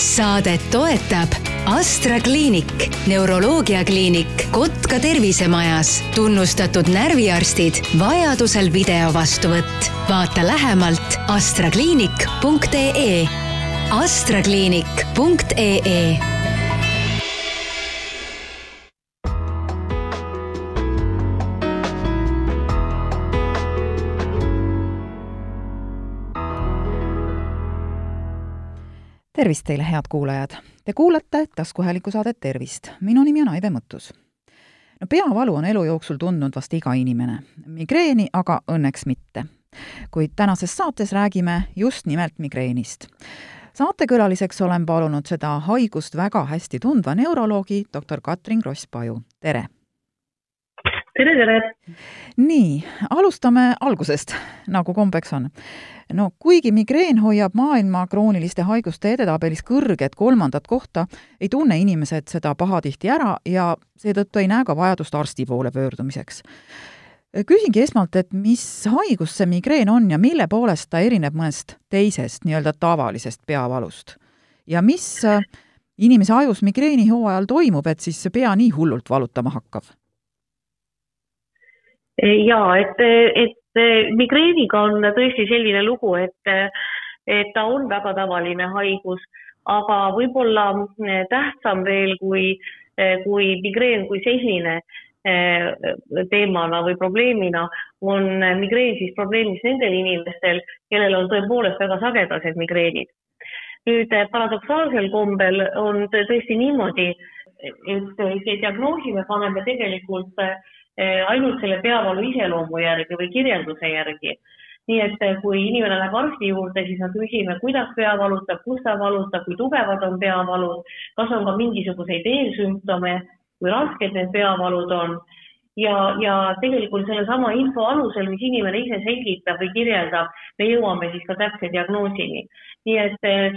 saadet toetab Astra kliinik, neuroloogiakliinik Kotka tervisemajas, tunnustatud närviarstid, vajadusel video vastuvõtt. vaata lähemalt astrakliinik.ee. astrakliinik.ee tervist teile, head kuulajad! Te kuulate taskuhääliku saadet Tervist. minu nimi on Aive Mõttus. no peavalu on elu jooksul tundnud vast iga inimene, migreeni aga õnneks mitte. kuid tänases saates räägime just nimelt migreenist. saatekülaliseks olen palunud seda haigust väga hästi tundva neuroloogi, doktor Katrin Kross-Paju, tere! Tere, tere! nii, alustame algusest, nagu kombeks on no kuigi migreen hoiab maailma krooniliste haiguste edetabelis kõrget kolmandat kohta, ei tunne inimesed seda pahatihti ära ja seetõttu ei näe ka vajadust arsti poole pöördumiseks. küsingi esmalt, et mis haigus see migreen on ja mille poolest ta erineb mõnest teisest nii-öelda tavalisest peavalust? ja mis äh, inimese ajus migreeni hooajal toimub, et siis see pea nii hullult valutama hakkab? Jaa, et, et migreeniga on tõesti selline lugu, et, et ta on väga tavaline haigus, aga võib-olla eh, tähtsam veel kui, eh, kui migreen kui selline eh, teemana või probleemina on migreen siis probleemiks nendel inimestel, kellel on tõepoolest väga sagedased migreenid. nüüd paradoksaalsel kombel on tõesti niimoodi, et see diagnoosi me paneme tegelikult äh, Eh, ainult selle peavalu iseloomu järgi või kirjelduse järgi. nii et eh, kui inimene läheb arsti juurde, siis me küsime, kuidas pea valutab, kus ta valutab, kui tugevad on peavalud, kas on ka mingisuguseid eelsümptome, kui rasked need peavalud on ja, ja tegelikult sellesama info alusel, mis inimene ise selgitab või kirjeldab, me jõuame siis ka täpse diagnoosini. nii et eh,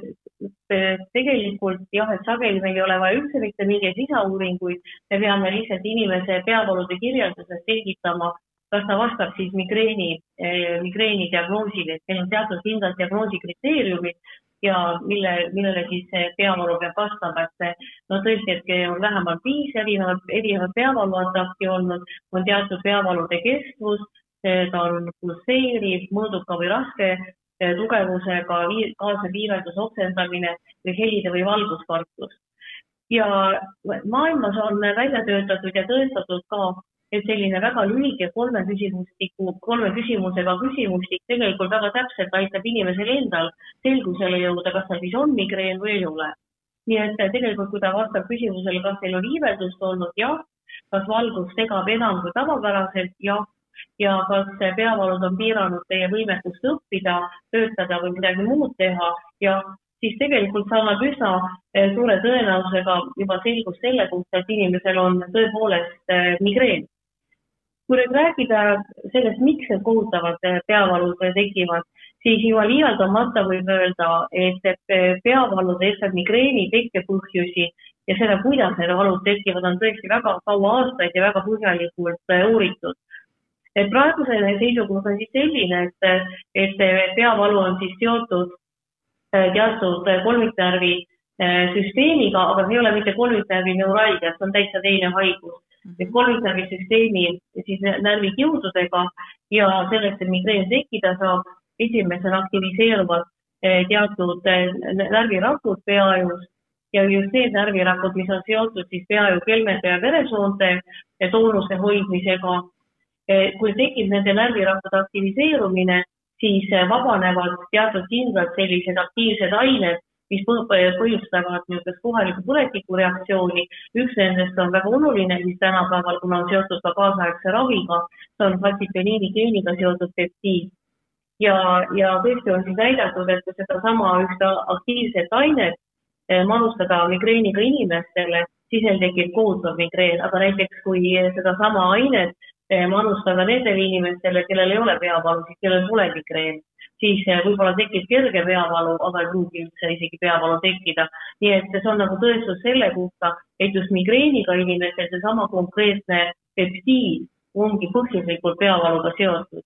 tegelikult jah, et sageli meil ei ole vaja üldse mitte mingeid lisauuringuid, me peame lihtsalt inimese peavalude kirjelduses selgitama, kas ta vastab siis migreeni, eh, migreeni diagnoosile, et meil on teatud kindlad diagnoosi kriteeriumid ja mille, millele siis see peavalu peab vastama, et no tõesti, et on vähemalt viis erinevat, erinevat peavaluatakki olnud, on teatud peavalude kestvus, ta on pulseeriv, mõõduka või raske Eh, tugevusega kaasnev viiveldus, oksendamine või helide või valguskartus. ja maailmas on välja töötatud ja tõestatud ka, et selline väga lühike kolme küsimustiku, kolme küsimusega küsimustik tegelikult väga täpselt aitab inimesel endal selgusele jõuda, kas tal siis on migreen või ei ole. nii et tegelikult, kui ta vastab küsimusele, kas teil on iiveldust olnud, jah, kas valgus segab enam kui tavapäraselt, jah ja kas peavalud on piiranud teie võimekust õppida, töötada või midagi muud teha ja siis tegelikult saame üsna eh, suure tõenäosusega juba selgust selle kohta, et inimesel on tõepoolest eh, migreen. kui nüüd rääkida sellest, miks need kohutavad eh, peavalud tekivad, siis ilma liialdamata võib öelda, et peavalud eeskätt migreeni tekkepõhjusi ja seda, kuidas need valud tekivad, on tõesti väga kaua aastaid ja väga põhjalikult uuritud et praegusene seisukoht on siis selline, et, et peavalu on siis seotud äh, teatud kolmiknärvi äh, süsteemiga, aga see ei ole mitte kolmiknärvi neuralgia, see on täitsa teine haigus. Mhm. et kolmiknärvi süsteemi siis närvikiududega ja selleks, et migreen tekkida saab, esimesena aktiviseeruvad äh, teatud närvirakud peaajus ja just need närvirakud, mis on seotud siis peaaju kelmede ja veresoonte toonuse hoidmisega kui tekib nende närvirakkude aktiviseerumine, siis eh, vabanevad teatud kindlad sellised aktiivsed ained, mis põhjustavad niisugust kohalikku põletikureaktsiooni. üks nendest on väga oluline, mis tänapäeval, kuna on seotud ka kaasaegse raviga, see on fatsipeniini geeniga seotud peptiid. ja, ja tõesti on siis näidatud, et sedasama ühte aktiivset ainet eh, manustada migreeniga inimestele, siis neil tekib kohutav migreen, aga näiteks kui sedasama ainet manustada nendele inimestele, kellel ei ole peavalusid, kellel pole migreeni, siis eh, võib-olla tekib kerge peavalu, aga ei pruugi üldse isegi peavalu tekkida. nii et see on nagu tõestus selle kohta, et just migreeniga inimestel seesama konkreetne peptiid ongi põhjuslikult peavaluga seotud.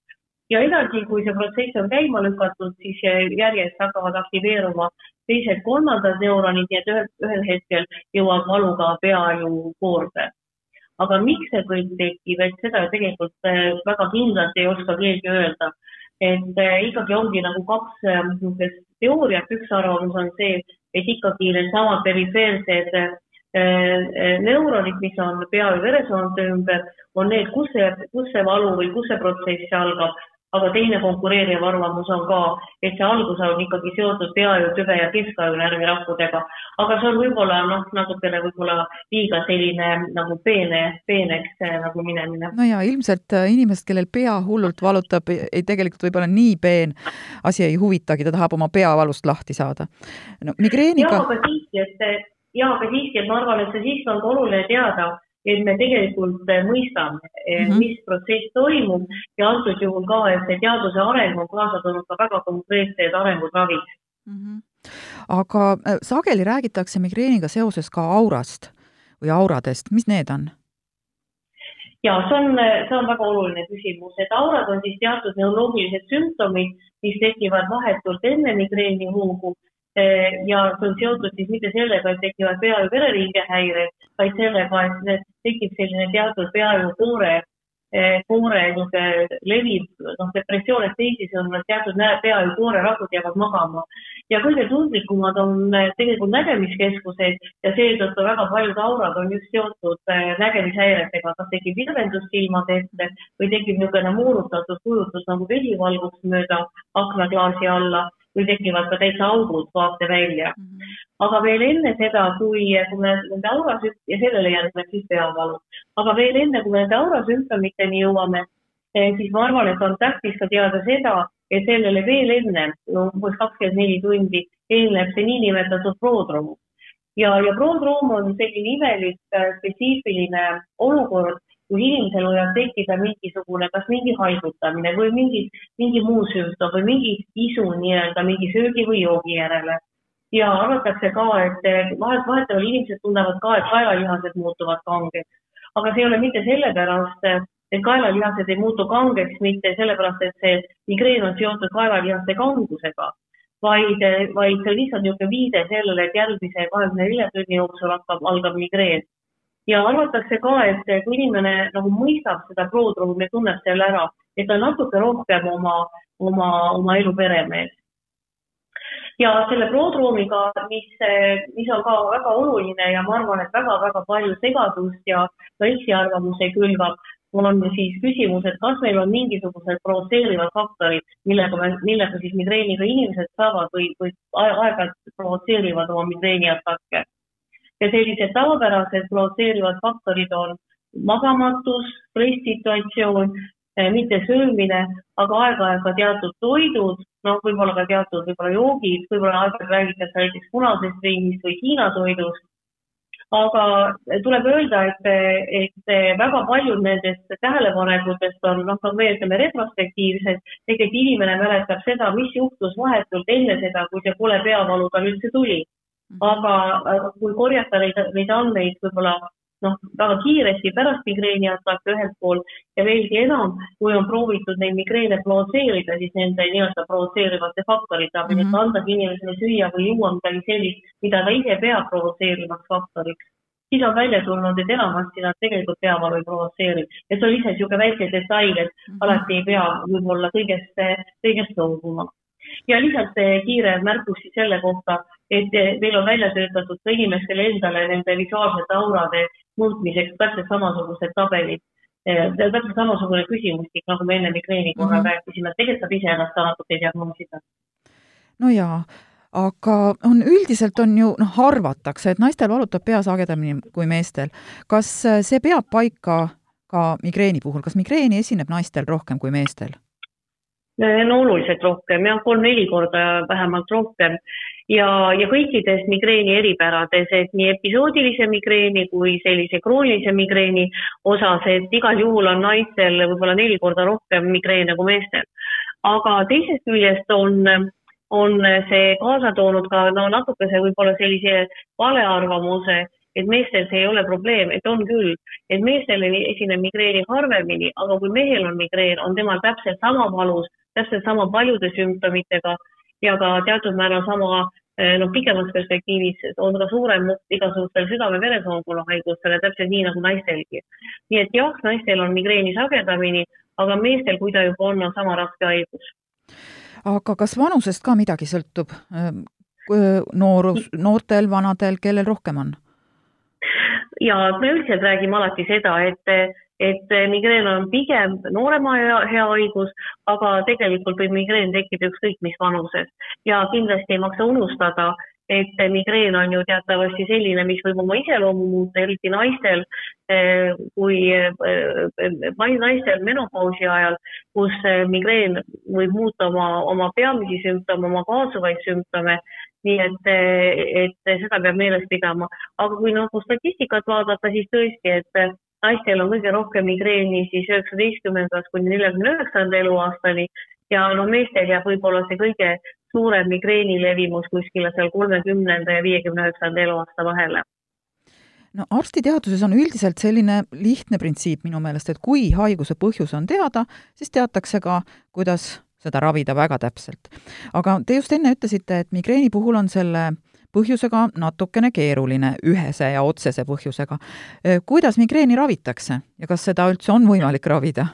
ja edasi, kui see protsess on käima lükatud, siis järjest hakkavad aktiveeruma teised-kolmandad neuronid, nii et ühel, ühel hetkel jõuab valu ka peajukoorde. Aga miks see kõik tekib, et seda tegelikult äh, väga kindlalt ei oska keegi öelda. et äh, ikkagi ongi nagu kaks äh, niisugust teooriat, üks arvamus on see, et ikkagi needsamad perifeersed neuronid, mis on pea ja veresoonte ümber, on need, kus see, kus see valu või kus see protsess algab aga teine konkureeriv arvamus on ka, et see algus on ikkagi seotud peaju, tüve ja keskaju närvirakkudega. aga see on võib-olla noh, natukene võib-olla liiga selline nagu peene, peeneks eh, nagu minemine. no ja ilmselt äh, inimest, kellel pea hullult valutab, ei tegelikult võib-olla nii peen asi ei huvitagi, ta tahab oma peavalust lahti saada. no migreeniga. jaa, aga siiski, et jaa, aga siiski, et ma arvan, et see siiski on ka oluline teada et me tegelikult eh, mõistame mm, -hmm. mis protsess toimub ja antud juhul ka, et see teaduse areng on kaasa toonud ka väga konkreetsed arengud ravis mm. -hmm. aga eh, sageli räägitakse migreeniga seoses ka aurast või auradest, mis need on? ja see on, see on väga oluline küsimus, et aurad on siis teatud neuroloogilised sümptomid, mis tekivad vahetult enne migreeni hoogu ja see on seotud siis mitte sellega, et tekivad pea- ja vereringe häired, vaid sellega, et tekib selline teatud peaaegu koore, eh, koore niisugune leviv, noh, depressioon, et teisisõnu, et teatud pea- ja koorerakud jäävad magama. ja kõige tundlikumad on eh, tegelikult nägemiskeskused ja seetõttu väga paljud aurad on just seotud nägemishäiretega, kas tekib virvendus silmade ette või tekib niisugune moonutatud kujutlus nagu vesi valguks mööda aknaklaasi alla või tekivad ka täitsa augud vaatevälja mm. -hmm. aga veel enne seda, kui, kui me nende aurasümp- ja sellele järgneb siis peavalu, aga veel enne, kui me nende aurasümptomiteni jõuame, eh, siis ma arvan, et on tähtis ka teada seda, et sellele veel enne, umbes kakskümmend neli tundi eelneb see niinimetatud prodroom. ja, ja prodroom on selline imelik äh, spetsiifiline olukord kui inimesel võivad tekkida mingisugune, kas mingi haigutamine või mingi, mingi muu sümptom või mingi isu nii-öelda mingi söögi või joogi järele. ja arvatakse ka, et vahet, vahetevahel inimesed tunnevad ka, et kaelalihased muutuvad kangeks, aga see ei ole mitte sellepärast, et kaelalihased ei muutu kangeks mitte sellepärast, et see migreen on seotud kaelalihaste kangusega, vaid, vaid see on lihtsalt niisugune viide sellele, et järgmise kahekümne nelja tunni jooksul hakkab, algab migreen ja arvatakse ka, et kui inimene nagu mõistab seda prodruumi tunneb selle ära, et ta natuke rohkem oma, oma, oma elu peremees. ja selle prodruumiga, mis, mis on ka väga oluline ja ma arvan, et väga-väga palju segadust ja ka eksiarvamusi külvab, on siis küsimus, et kas meil on mingisugused provotseerivad faktorid, millega me, millega siis migreeniga inimesed saavad või, või aeg-ajalt provotseerivad oma migreeniatakke ja sellised tavapärased provotseerivad faktorid on magamatus, stresssituatsioon, eh, mitte söömine, aga aeg-ajalt ka teatud toidud, noh, võib-olla ka teatud võib-olla joogid, võib-olla aeg-ajalt räägitakse näiteks punasest veinist või Hiina toidust. aga tuleb öelda, et, et väga paljud nendest tähelepanekutest on, noh, nagu meie ütleme, retrospektiivsed, tegelikult inimene mäletab seda, mis juhtus vahetult enne seda, kui see kole peavalu tal üldse tuli aga kui korjata neid, neid andmeid võib-olla noh, väga kiiresti pärast migreeni atake ühelt poolt ja veelgi enam, kui on proovitud neid migreene provotseerida, siis nende nii-öelda provotseerivate faktorite abil mm, -hmm. et anda inimesele süüa või juua midagi sellist, mida ta ise peab provotseerivaks faktoriks. siis on välja tulnud, et enamasti nad tegelikult peavalu ei provotseeri. ja see on lihtsalt niisugune väike detail, et mm -hmm. alati ei pea võib-olla kõigest, kõigest loobuma ja lisaks kiire märkus siis selle kohta, et meil on välja töötatud ka inimestele endale nende visuaalsete aurade muutmiseks täpselt samasugused tabelid täpselt samasugune küsimustik, nagu me enne migreeni korral mm -hmm. rääkisime, et tegelikult saab iseennast ka natuke diagnoosida. no jaa, aga on üldiselt on ju noh, arvatakse, et naistel valutab pea sagedamini kui meestel. kas see peab paika ka migreeni puhul, kas migreeni esineb naistel rohkem kui meestel? no oluliselt rohkem jah, kolm-neli korda vähemalt rohkem ja, ja kõikides migreeni eripärades, et nii episoodilise migreeni kui sellise kroonilise migreeni osas, et igal juhul on naistel võib-olla neli korda rohkem migreene kui meestel. aga teisest küljest on, on see kaasa toonud ka no natukese võib-olla sellise valearvamuse, et meestel see ei ole probleem, et on küll, et meestel esineb migreeni harvemini, aga kui mehel on migreen, on temal täpselt sama valus, täpselt sama paljude sümptomitega ja ka teatud määral sama eh, noh, pikemas perspektiivis on ka suurem igasugustel südame-veresoonkonna haigustele, täpselt nii nagu naistelgi. nii et jah, naistel on migreeni sagedamini, aga meestel, kui ta juba on, on sama raske haigus. aga kas vanusest ka midagi sõltub? Ehm, noorus, noortel, vanadel, kellel rohkem on? ja me üldiselt räägime alati seda, et et migreen on pigem noorema hea haigus, aga tegelikult võib migreen tekkida ükskõik mis vanuses ja kindlasti ei maksa unustada, et migreen on ju teatavasti selline, mis võib oma iseloomu muuta, eriti naistel, eh, kui eh, naistel menopausi ajal, kus eh, migreen võib muuta oma, oma peamisi sümptome, oma kaasuvaid sümptome, nii et, et seda peab meeles pidama. aga kui nagu statistikat vaadata, siis tõesti, et naistel on kõige rohkem migreeni siis üheksateistkümnendast kuni neljakümne üheksanda eluaastani ja no meestel jääb võib-olla see kõige suurem migreeni levimus kuskile seal kolmekümnenda ja viiekümne üheksanda eluaasta vahele no arstiteaduses on üldiselt selline lihtne printsiip minu meelest, et kui haiguse põhjus on teada, siis teatakse ka, kuidas seda ravida väga täpselt. aga te just enne ütlesite, et migreeni puhul on selle põhjusega natukene keeruline, ühese ja otsese põhjusega. kuidas migreeni ravitakse ja kas seda üldse on võimalik ravida?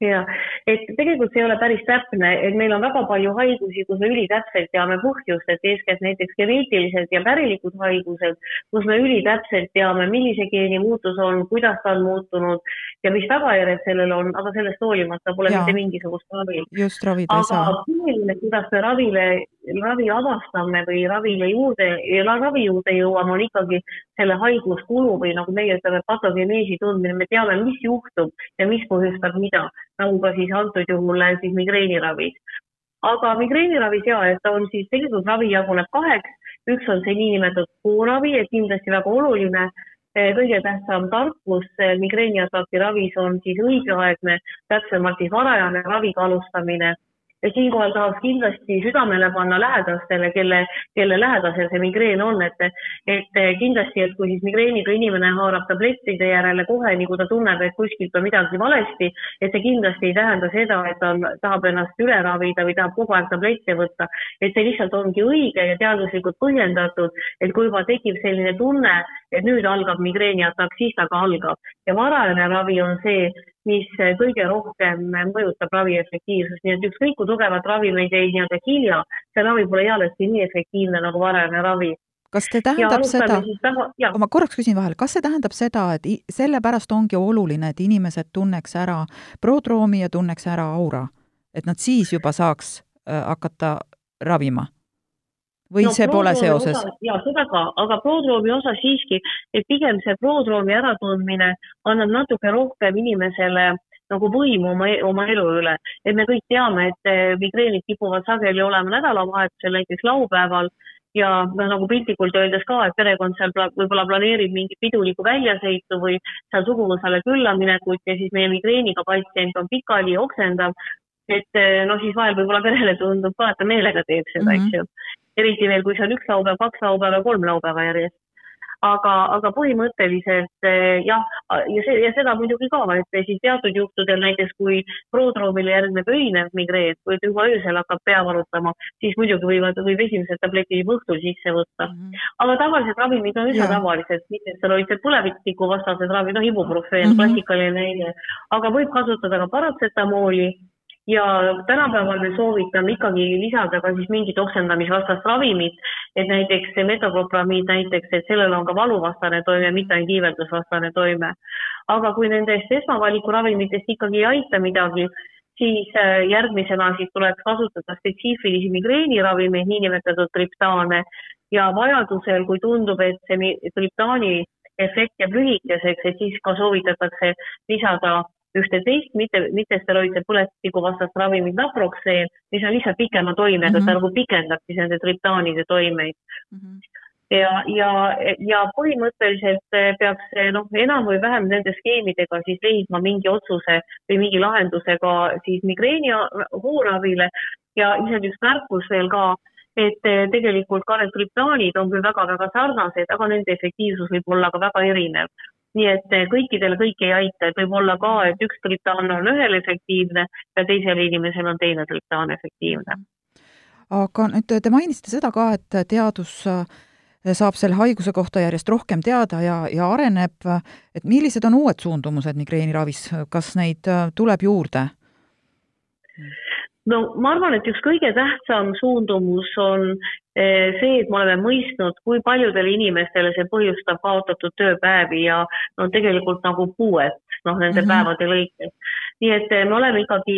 ja, et tegelikult see ei ole päris täpne, et meil on väga palju haigusi, kus me ülitäpselt teame põhjust, et eeskätt näiteks geneetilised ja pärilikud haigused, kus me ülitäpselt teame, millise geeni muutus on, kuidas ta on muutunud ja mis tagajärjed sellel on, aga sellest hoolimata pole ja. mitte mingisugust ravi. just, ravida ei saa. aga põhiline, kuidas me ravile, ravi avastame või ravile juurde, ravi juurde jõuame, on ikkagi selle haiguskulu või nagu meie ütleme, patogeneesi tundmine, me teame, mis juhtub ja mis põhjustab mida nagu ka siis antud juhul siis migreeniravis. aga migreeniravis ja, et ta on siis tegelikult ravi jaguneb kaheks, üks on see niinimetatud kooravi, et kindlasti väga oluline äh, kõige tähtsam tarkus äh, migreeniataki ravis on siis õigeaegne, täpsemalt siis varajane raviga alustamine ja siinkohal tahaks kindlasti südamele panna lähedastele, kelle, kelle lähedasel see migreen on, et, et kindlasti, et kui siis migreeniga inimene haarab tablettide järele kohe, nii kui ta tunneb, et kuskilt on midagi valesti, et see kindlasti ei tähenda seda, et ta tahab ennast üle ravida või tahab kogu aeg tablette võtta. et see lihtsalt ongi õige ja teaduslikult põhjendatud, et kui juba tekib selline tunne, et nüüd algab migreeniatakk, siis ta ka algab ja varajane ravi on see, mis kõige rohkem mõjutab ravi efektiivsust, nii et ükskõik kui tugevat ravi me ei tee nii-öelda hilja, see ravi pole ealeski nii efektiivne nagu varajane ravi. Kas see tähendab seda, ma korraks küsin vahele, kas see tähendab seda, et sellepärast ongi oluline, et inimesed tunneks ära prodroomi ja tunneks ära aura, et nad siis juba saaks äh, hakata ravima? Või no, see pole seoses? ja seda ka, aga prodroomi osa siiski, et pigem see prodroomi äratundmine annab natuke rohkem inimesele nagu võimu oma, e-, oma elu üle. et me kõik teame, et eh, migreenid kipuvad sageli olema nädalavahetusel, näiteks laupäeval ja noh, nagu piltlikult öeldes ka, et perekond seal võib-olla planeerib mingit pidulikku väljasõitu või seal suguvõsale külla minekut ja siis meie migreeniga patsient on pikali, oksendab. et eh, noh, siis vahel võib-olla perele tundub ka, et ta meelega teeb seda mm, -hmm. eks ju eriti veel, kui see on üks laupäev, kaks laupäeva, kolm laupäeva järjest. aga, aga põhimõtteliselt eh, jah, ja see ja seda muidugi ka, et siis teatud juhtudel näiteks kui prodroomile järgneb öinev migreen, kui juba öösel hakkab pea valutama, siis muidugi võivad, võib esimesed tabletid juba õhtul sisse võtta mm. -hmm. aga tavalised ravimid on üsna tavalised, mitmesteroidsed põletikuvastased ravimid, noh ibuprofeen mm, -hmm. klassikaline näide, aga võib kasutada ka paratsetamooli ja tänapäeval me soovitame ikkagi lisada ka siis mingit oksendamisvastast ravimit, et näiteks see metoproplamiid näiteks, et sellel on ka valuvastane toime, mitte ainult iiveldusvastane toime. aga kui nendest esmavaliku ravimitest ikkagi ei aita midagi, siis äh, järgmisena siis tuleks kasutada spetsiifilisi migreeniravimeid, niinimetatud triptaane ja vajadusel, kui tundub, et see triptaani efekt jääb lühikeseks, et siis ka soovitatakse lisada ühte-teist mitte, mittesteroidse põletikuvastast ravimit naproxeen, mis on lihtsalt pikema toimega mm, -hmm. ta nagu pikendab siis nende triptaanide toimeid mm. -hmm ja, ja, ja põhimõtteliselt peaks noh, enam või vähem nende skeemidega siis leidma mingi otsuse või mingi lahenduse ka siis migreeni hooravile ja isegi üks märkus veel ka, et tegelikult ka need triptaanid on küll väga-väga sarnased, aga nende efektiivsus võib olla ka väga erinev nii et kõikidele kõik ei aita, et võib olla ka, et üks triptaan on ühel efektiivne ja teisel inimesel on teine triptaan efektiivne. aga nüüd te mainisite seda ka, et teadus saab selle haiguse kohta järjest rohkem teada ja, ja areneb, et millised on uued suundumused migreeniravis, kas neid tuleb juurde? No ma arvan, et üks kõige tähtsam suundumus on eh, see, et me oleme mõistnud, kui paljudele inimestele see põhjustab kaotatud tööpäevi ja no tegelikult nagu puuet, noh, nende mm -hmm. päevade lõikes. nii et eh, me oleme ikkagi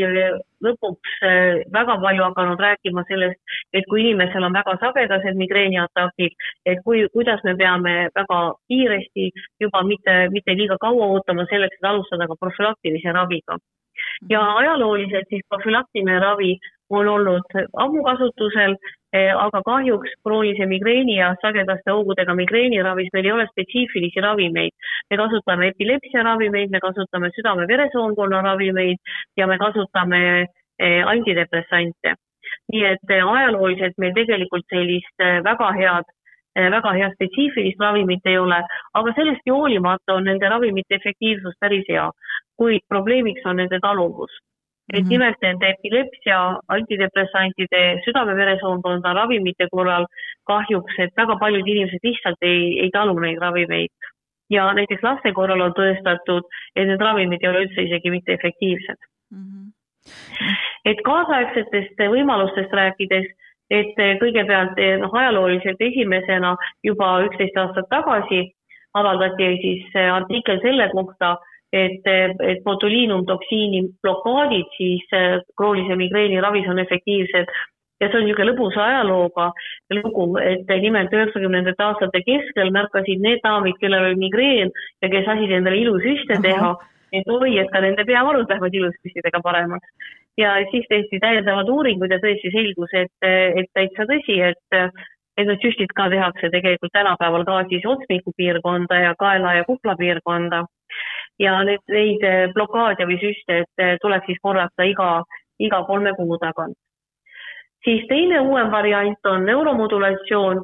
lõpuks eh, väga palju hakanud rääkima sellest, et kui inimesel on väga sagedased migreeniatakid, et kui, kuidas me peame väga kiiresti juba mitte, mitte liiga kaua ootama selleks, et alustada ka profülaktilise raviga ja ajalooliselt siis profülaktiline ravi on olnud ammu kasutusel, eh, aga kahjuks kroonilise migreeni ja sagedaste hoogudega migreeniravis meil ei ole spetsiifilisi ravimeid. me kasutame epilepsiaravimeid, me kasutame südame-veresoonkonna ravimeid ja me kasutame eh, antidepressante. nii et eh, ajalooliselt meil tegelikult sellist väga head väga hea spetsiifilist ravimit ei ole, aga sellest hoolimata on nende ravimite efektiivsus päris hea kuid probleemiks on nende taluvus. et -hmm. nimelt nende epilepsia, antidepressantide, südame-veresoonkonda ravimite korral kahjuks, et väga paljud inimesed lihtsalt ei, ei talu neid ravimeid. ja näiteks laste korral on tõestatud, et need ravimid ei ole üldse isegi mitte efektiivsed mm. -hmm. et kaasaegsetest võimalustest rääkides et kõigepealt noh, ajalooliselt esimesena juba üksteist aastat tagasi avaldati siis artikkel selle kohta, et, et botuliinumtoksiini blokaadid siis äh, kroonilise migreeni ravis on efektiivsed. Ja see on niisugune lõbusa ajalooga lugu, et nimelt üheksakümnendate aastate keskel märkasid need daamid, kellel oli migreen ja kes lasid endale ilusüste teha, et oi, et ka nende peavalud lähevad ilusüstidega paremaks. ja siis tehti täiendavad uuringud ja tõesti selgus, et, et täitsa tõsi, et et need süstid ka tehakse tegelikult tänapäeval ka siis otsmiku piirkonda ja kaela ja kukla piirkonda ja need, neid eh, blokaade või süste, et eh, tuleb siis korrata iga, iga kolme kuu tagant. siis teine uuem variant on neuromodulatsioon,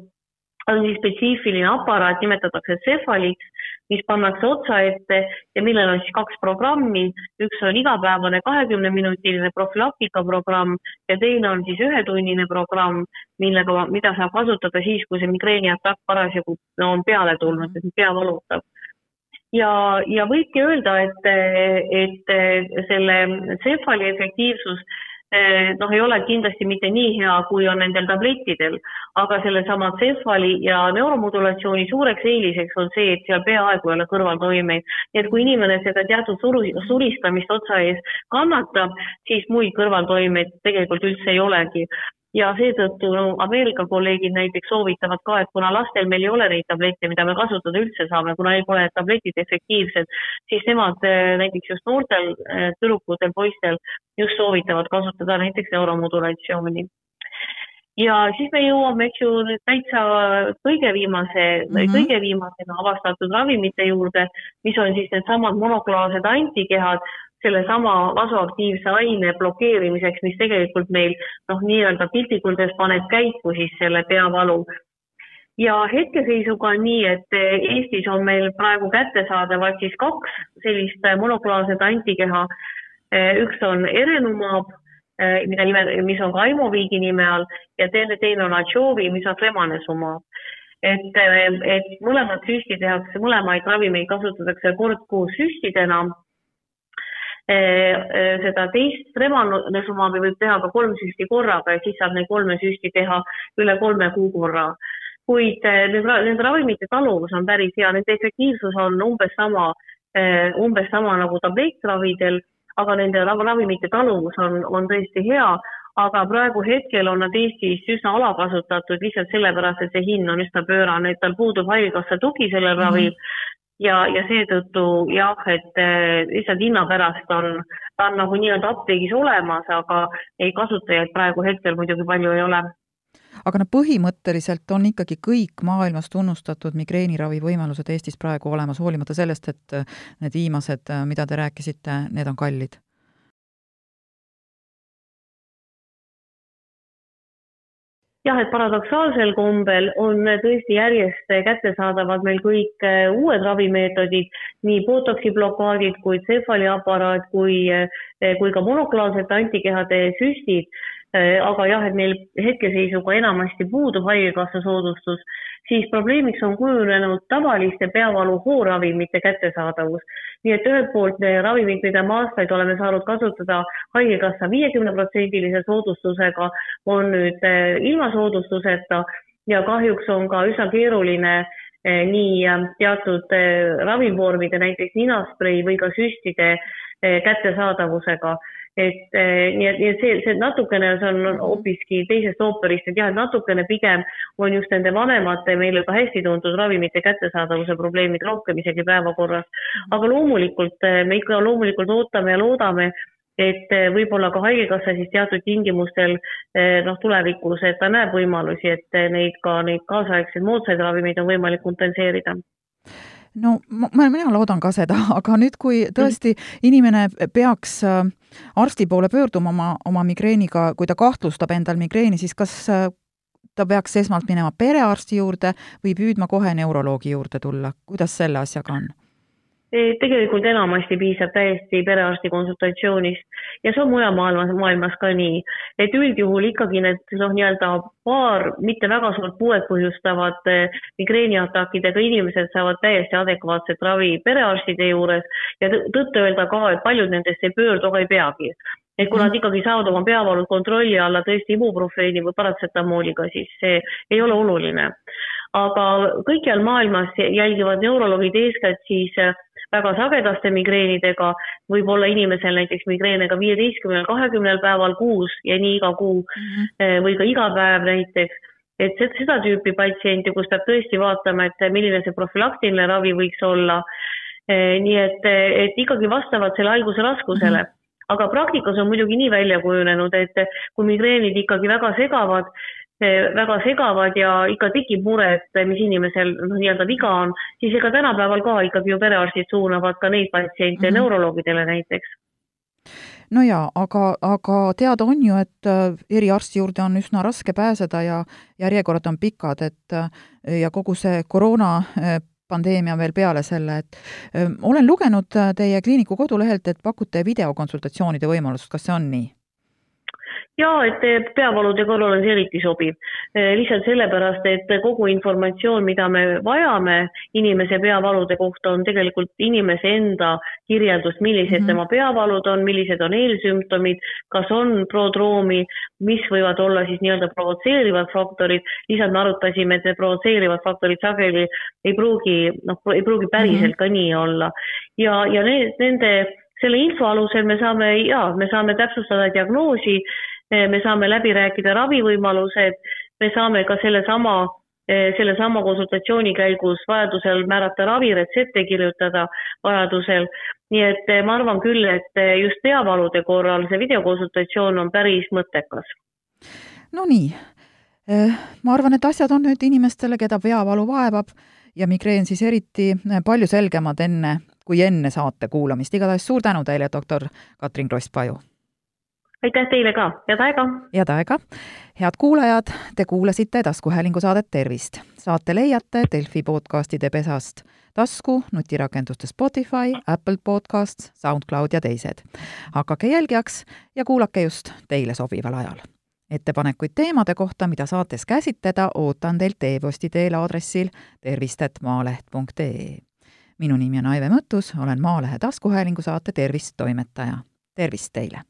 on siis spetsiifiline aparaat, nimetatakse tsefaliks, mis pannakse otsa ette ja millel on siis kaks programmi, üks on igapäevane kahekümneminutiline profülaktikaprogramm ja teine on siis ühetunnine programm, millega, mida saab kasutada siis, kui see migreeniatakk parasjagu no, on peale tulnud, et pea valutab ja, ja võibki öelda, et, et selle tsefali efektiivsus eh, noh, ei ole kindlasti mitte nii hea, kui on nendel tablettidel, aga sellesama tsefali ja neuromodulatsiooni suureks eeliseks on see, et seal peaaegu ei ole kõrvaltoimeid. nii et kui inimene seda teatud suru, suristamist otsa ees kannatab, siis muid kõrvaltoimeid tegelikult üldse ei olegi ja seetõttu no, Ameerika kolleegid näiteks soovitavad ka, et kuna lastel meil ei ole neid tablette, mida me kasutada üldse saame, kuna ei pole tabletid efektiivsed, siis nemad eh, näiteks just noortel eh, tüdrukutel, poistel just soovitavad kasutada näiteks neuromodulatsiooni ja siis me jõuame, eks ju, nüüd täitsa kõige viimase mm, -hmm. kõige viimasena avastatud ravimite juurde, mis on siis needsamad monoklaarsed antikehad, sellesama vasoaktiivse aine blokeerimiseks, mis tegelikult meil noh, nii-öelda piltlikult öeldes paneb käiku siis selle peavalu. ja hetkeseisuga on nii, et Eestis on meil praegu kättesaadavad siis kaks sellist monoklaarset antikeha. üks on Erenumab, mida nime, mis on ka Aimoviigi nime all ja teine, teine on Atšovi, mis on Remanesumab et, et mõlemad süstid tehakse, mõlemaid ravimeid kasutatakse kord kuus süstidena Eh, eh, seda teist remanusumaabi võib teha ka kolm süsti korraga ja siis saab neid kolme süsti teha üle kolme kuu korra. kuid eh, nende, nende ravimite taluvus on päris hea, nende efektiivsus on umbes sama, umbes sama nagu tablettravidel, aga nende ravimite taluvus on, on tõesti hea, aga praegu hetkel on nad Eestis üsna alakasutatud lihtsalt sellepärast, et see hind on üsna pöörane, et tal puudub haigekassa tugi sellel mm -hmm. ravil ja, ja seetõttu jah, et eh, lihtsalt hinna pärast on, ta on nagu nii-öelda apteegis olemas, aga neid kasutajaid praegu hetkel muidugi palju ei ole aga noh, põhimõtteliselt on ikkagi kõik maailmas tunnustatud migreeniravi võimalused Eestis praegu olemas, hoolimata sellest, et need viimased, mida te rääkisite, need on kallid? Jah, et paradoksaalsel kombel on tõesti järjest kättesaadavad meil kõik äh, uued ravimeetodid, nii botoksi blokaadid kui tsefaliaparaat kui, äh, kui ka monoklaalsete antikehade süstid. Äh, aga jah, et neil hetkeseisuga enamasti puudub haigekassa soodustus, siis probleemiks on kujunenud tavaliste peavalu hooravimite kättesaadavus. Nii et ühelt poolt ravimid, mida me aastaid oleme saanud kasutada Haigekassa viiekümneprotsendilise soodustusega, on nüüd eh, ilma soodustuseta ja kahjuks on ka üsna keeruline eh, nii eh, teatud ravimvormide, näiteks ninasprei või ka süstide kättesaadavusega et eh, nii et, nii et see, see natukene, see on hoopiski teisest ooperist, et jah, et natukene pigem on just nende vanemate meile ka hästi tuntud ravimite kättesaadavuse probleemid rohkem isegi päevakorras. aga loomulikult eh, me ikka loomulikult ootame ja loodame, et eh, võib-olla ka Haigekassa siis teatud tingimustel noh, tulevikus, et ta näeb võimalusi, et neid ka neid kaasaegseid moodsaid ravimeid on võimalik kompenseerida no ma, mina loodan ka seda, aga nüüd, kui tõesti inimene peaks äh, arsti poole pöörduma oma, oma migreeniga, kui ta kahtlustab endal migreeni, siis kas äh, ta peaks esmalt minema perearsti juurde või püüdma kohe neuroloogi juurde tulla, kuidas selle asjaga on? Tegelikult enamasti piisab täiesti perearsti konsultatsioonist ja see on mujal maailmas, maailmas ka nii, et üldjuhul ikkagi need noh, nii-öelda paar mitte väga suurt puuet põhjustavad eh, migreeniatakidega inimesed saavad täiesti adekvaatset ravi perearstide juures ja tõtt-öelda ka, et paljud nendest ei pöördu, aga ei peagi et kui nad mhm. ikkagi saavad oma peavalud kontrolli alla tõesti ibuprofeeni või paratsetamooliga, siis see ei ole oluline. aga kõikjal maailmas jälgivad neuroloogid eeskätt siis äh, väga sagedaste migreenidega, võib olla inimesel näiteks migreene ka viieteistkümnel, kahekümnel päeval kuus ja nii iga kuu mm -hmm. või ka iga päev näiteks. et seda tüüpi patsienti, kus peab tõesti vaatama, et milline see profülaktiline ravi võiks olla. Eh, nii et, et ikkagi vastavalt selle haiguse raskusele mm. -hmm aga praktikas on muidugi nii välja kujunenud, et kui migreenid ikkagi väga segavad, väga segavad ja ikka tekib mure, et mis inimesel noh, nii-öelda viga on, siis ega tänapäeval ka ikkagi ju perearstid suunavad ka neid patsiente mm -hmm. neuroloogidele näiteks no jaa, aga, aga teada on ju, et äh, eriarsti juurde on üsna raske pääseda ja järjekorrad on pikad, et äh, ja kogu see koroona äh, pandeemia veel peale selle, et olen lugenud teie kliiniku kodulehelt, et pakute videokonsultatsioonide võimalust, kas see on nii? Ja et peavalude korral on see eriti sobiv. Eh, lihtsalt sellepärast, et kogu informatsioon, mida me vajame inimese peavalude kohta, on tegelikult inimese enda kirjeldus, millised mm -hmm. tema peavalud on, millised on eelsümptomid, kas on prodroomi, mis võivad olla siis nii-öelda provotseerivad faktorid. lihtsalt me arutasime, et need provotseerivad faktorid sageli ei pruugi, noh, ei pruugi päriselt mm -hmm. ka nii olla ja, ja need, nende selle info alusel me saame ja me saame täpsustada diagnoosi Eh, me saame läbi rääkida ravivõimalused, me saame ka sellesama, eh, sellesama konsultatsiooni käigus vajadusel määrata ravi, retsepte kirjutada vajadusel. nii et eh, ma arvan küll, et just peavalude korral see videokonsultatsioon on päris mõttekas. Nonii, ma arvan, et asjad on nüüd inimestele, keda peavalu vaevab ja migreen siis eriti palju selgemad enne, kui enne saate kuulamist. igatahes suur tänu teile, doktor Katrin Kross-Paju aitäh teile ka, head aega! head aega! head kuulajad, te kuulasite taskuhäälingu saadet Tervist. saate leiate Delfi podcastide pesast tasku, nutirakenduste Spotify, Apple Podcasts, SoundCloud ja teised. hakake jälgijaks ja kuulake just teile sobival ajal. ettepanekuid teemade kohta, mida saates käsitleda, ootan teilt e-posti teel aadressil tervist.maaleht.ee. minu nimi on Aive Mõttus, olen Maalehe taskuhäälingu saate Tervist toimetaja. tervist teile!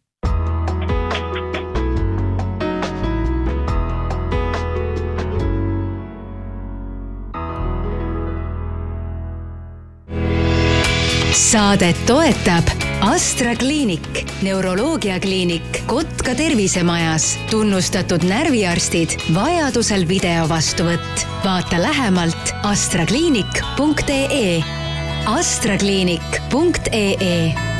Saadet toetab Astra kliinik, neuroloogiakliinik Kotka tervisemajas, tunnustatud närviarstid, vajadusel video vastuvõtt. vaata lähemalt astrakliinik.ee. astrakliinik.ee